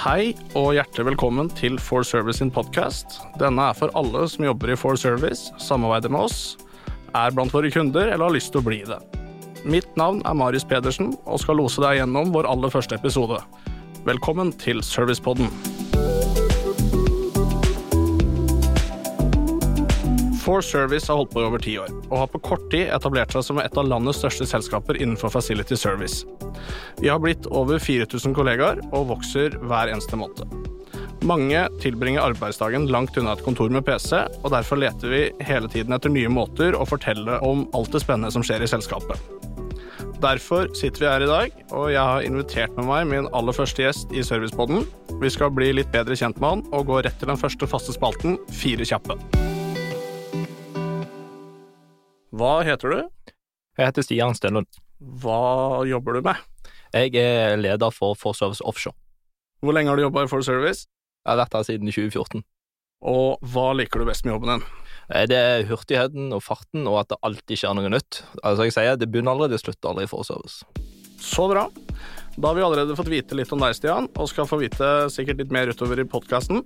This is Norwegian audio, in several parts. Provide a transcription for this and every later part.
Hei og hjertelig velkommen til For Service sin podkast. Denne er for alle som jobber i For Service, samarbeider med oss, er blant våre kunder eller har lyst til å bli det. Mitt navn er Marius Pedersen og skal lose deg gjennom vår aller første episode. Velkommen til Servicepodden. For Service har holdt på i over ti år, og har på kort tid etablert seg som et av landets største selskaper innenfor Facility Service. Vi har blitt over 4000 kollegaer og vokser hver eneste måned. Mange tilbringer arbeidsdagen langt unna et kontor med PC, og derfor leter vi hele tiden etter nye måter å fortelle om alt det spennende som skjer i selskapet. Derfor sitter vi her i dag, og jeg har invitert med meg min aller første gjest i Servicepodden. Vi skal bli litt bedre kjent med han og gå rett til den første faste spalten, Fire kjappe. Hva heter du? Jeg heter Stian Stenlund. Hva jobber du med? Jeg er leder for Forservice Offshore. Hvor lenge har du jobba i For Service? Jeg har vært her siden 2014. Og hva liker du best med jobben din? Eh, Det er hurtigheten og farten, og at det alltid skjer noe nytt. Altså jeg sier, Det begynner aldri, det slutter aldri i Forservice. Så bra. Da har vi allerede fått vite litt om deg, Stian, og skal få vite sikkert litt mer utover i podkasten.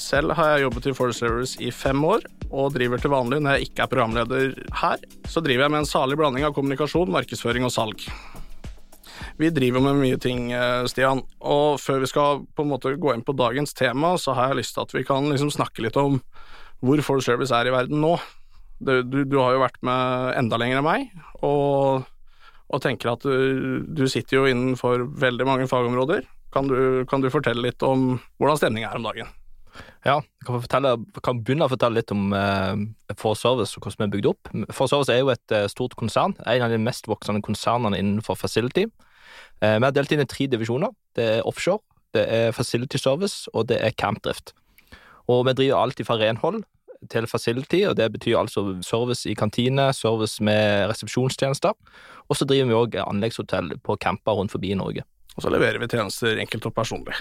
Selv har jeg jobbet i Forest Service i fem år, og driver til vanlig når jeg ikke er programleder her. Så driver jeg med en salig blanding av kommunikasjon, markedsføring og salg. Vi driver med mye ting, eh, Stian, og før vi skal på en måte gå inn på dagens tema, så har jeg lyst til at vi kan liksom snakke litt om hvor Forest Service er i verden nå. Du, du, du har jo vært med enda lenger enn meg, og, og tenker at du, du sitter jo innenfor veldig mange fagområder. Kan du, kan du fortelle litt om hvordan stemninga er om dagen? Ja, jeg kan, fortelle, kan begynne å fortelle litt om eh, Forservice og hvordan vi er bygd opp. Forservice er jo et eh, stort konsern, en av de mest voksende konsernene innenfor facility. Eh, vi har delt inn i tre divisjoner. Det er offshore, det er facility service og det er campdrift. Og vi driver alt fra renhold til facility, og det betyr altså service i kantine, service med resepsjonstjenester. Og så driver vi òg anleggshotell på camper rundt forbi i Norge. Og så leverer vi tjenester enkelt og personlig.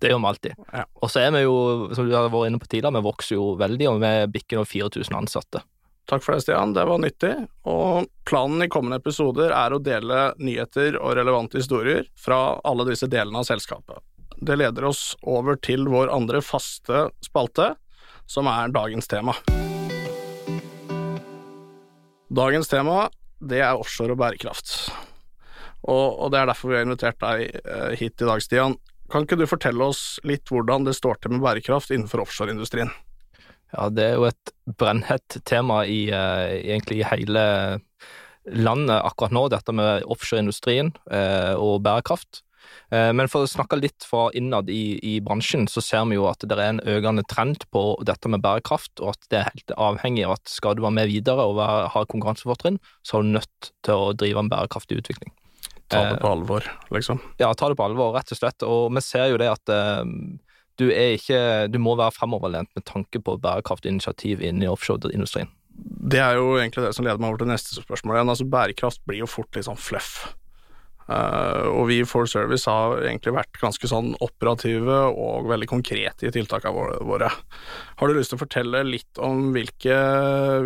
Det gjør vi alltid. Ja. Og så er vi jo, som du har vært inne på tidligere, vi vokser jo veldig, og vi bikker nå 4000 ansatte. Takk for det, Stian. Det var nyttig. Og planen i kommende episoder er å dele nyheter og relevante historier fra alle disse delene av selskapet. Det leder oss over til vår andre faste spalte, som er dagens tema. Dagens tema, det er offshore og bærekraft. Og, og det er derfor vi har invitert deg eh, hit i dag, Stian. Kan ikke du fortelle oss litt hvordan det står til med bærekraft innenfor offshoreindustrien? Ja, det er jo et brennhett tema i, uh, egentlig i hele landet akkurat nå, dette med offshoreindustrien uh, og bærekraft. Eh, men for å snakke litt fra innad i, i bransjen, så ser vi jo at det er en økende trend på dette med bærekraft, og at det er helt avhengig av at skal du være med videre og være, ha konkurransefortrinn, så er du nødt til å drive en bærekraftig utvikling. Ta det på alvor, liksom. Ja, ta det på alvor, rett og slett. Og vi ser jo det at eh, du er ikke Du må være fremoverlent med tanke på bærekraftig initiativ inne i offshoreindustrien. Det er jo egentlig det som leder meg over til neste spørsmål igjen. Altså, bærekraft blir jo fort litt sånn fluff. Eh, og vi i For Service har egentlig vært ganske sånn operative og veldig konkrete i tiltakene våre-. Har du lyst til å fortelle litt om hvilke,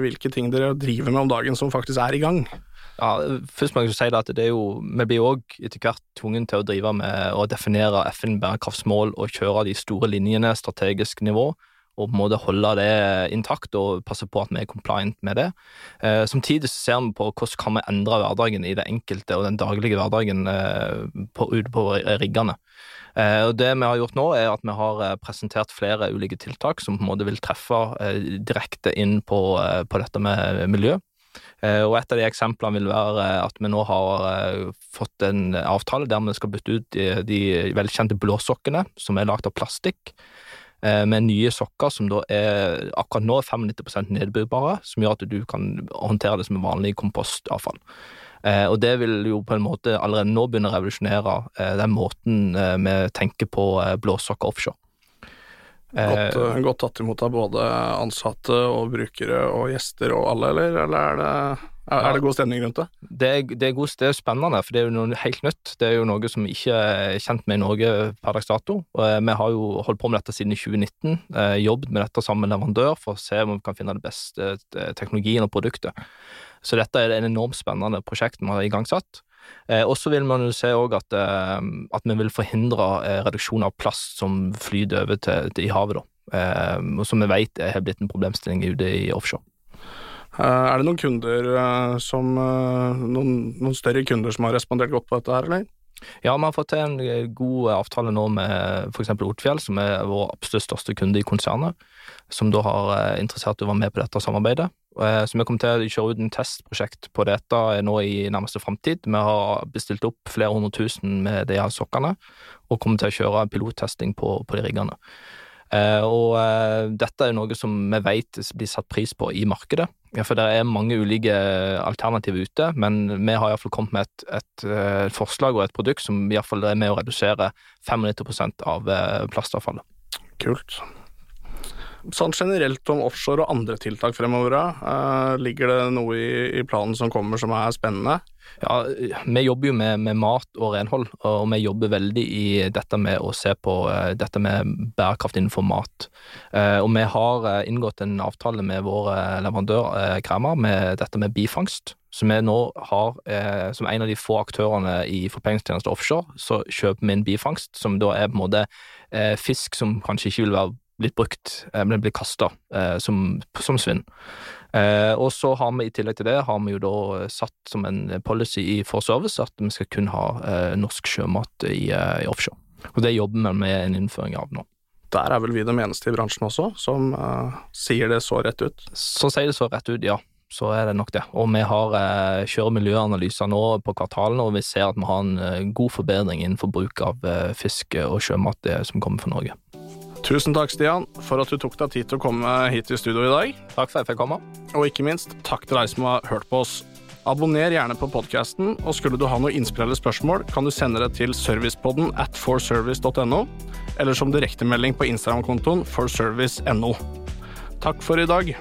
hvilke ting dere driver med om dagen som faktisk er i gang? Ja, først må jeg si at det er jo, Vi blir òg etter hvert tvungen til å drive med å definere FN-bærekraftsmål og kjøre de store linjene, strategisk nivå, og på en måte holde det intakt og passe på at vi er compliant med det. Eh, samtidig så ser vi på hvordan kan vi endre hverdagen i det enkelte og den daglige hverdagen eh, på, ute på riggene. Eh, og Det vi har gjort nå, er at vi har eh, presentert flere ulike tiltak som på en måte vil treffe eh, direkte inn på, eh, på dette med miljø. Og Et av de eksemplene vil være at vi nå har fått en avtale der vi skal bytte ut de, de velkjente blåsokkene, som er lagd av plastikk, med nye sokker som da er akkurat nå er 95 nedbrytbare, som gjør at du kan håndtere det som vanlig kompostavfall. Eh, Og det vil jo på en måte allerede nå begynne å revolusjonere eh, den måten eh, vi tenker på eh, blåsokker offshore. Godt, Eh, eh, godt tatt imot av både ansatte og brukere og gjester og alle, eller, eller er, det, er, er det god stemning rundt det? Det er, det, er god, det er spennende, for det er jo noe helt nytt. Det er jo noe som ikke er kjent med i Norge per dags dato. Eh, vi har jo holdt på med dette siden 2019, eh, jobbet med dette sammen med leverandør for å se om vi kan finne det beste eh, teknologien og produktet. Så dette er en enormt spennende prosjekt vi har igangsatt. Eh, og så vil man jo se at, eh, at vi vil forhindre eh, reduksjon av plast som flyter over til, til i havet, da. Som vi vet har blitt en problemstilling ute i offshore. Eh, er det noen kunder eh, som noen, noen, større kunder som har respondert godt på dette her, eller? Ja, vi har fått til en god avtale nå med f.eks. Otfjell, som er vår absolutt største kunde i konsernet, som da har interessert i å være med på dette samarbeidet. Så vi kommer til å kjøre ut en testprosjekt på dette nå i nærmeste framtid. Vi har bestilt opp flere hundre tusen med de her sokkene, og kommer til å kjøre pilottesting på, på de riggene. Eh, og eh, dette er noe som vi vet blir satt pris på i markedet. Ja, for det er mange ulike alternativer ute, men vi har iallfall kommet med et, et, eh, forslag og et produkt som iallfall er med å redusere 95% av plastavfallet. Kult. Sånn generelt om offshore og andre tiltak fremover, ligger det noe i, i planen som kommer som er spennende? Ja, vi jobber jo med, med, mat og renhold, og vi jobber veldig i dette med å se på uh, dette med bærekraft innenfor mat. Uh, og vi har uh, inngått en avtale med vår leverandør Kremer med dette med bifangst. Som vi nå har som en av de få aktørene i forpengningstjeneste offshore, så kjøper vi inn bifangst, som da er på en måte fisk som kanskje ikke vil være blitt brukt, men blir kasta som, som svinn. Eh, og så har vi i tillegg til det har vi jo da satt som en policy i For Service at vi skal kun ha eh, norsk sjømat i, eh, i, offshore. Og det jobber vi med en innføring av nå. Der er vel vi den eneste i bransjen også som uh, sier det så rett ut? Så sier det så rett ut, ja. Så er det nok det. Og vi har uh, kjører miljøanalyser nå på kvartalene, og vi ser at vi har en uh, god forbedring innenfor bruk av fisk og sjømat som kommer fra Norge. Tusen takk, Stian, for at du tok deg tid til å komme hit i studio i dag. Takk for at jeg fikk komme. Og ikke minst, takk til deg som har hørt på oss. Abonner gjerne på podkasten, og skulle du ha noe innspill eller spørsmål, kan du sende det til servicepodden at forservice.no, eller som direktemelding på Instagram-kontoen forservice.no. Takk for i dag.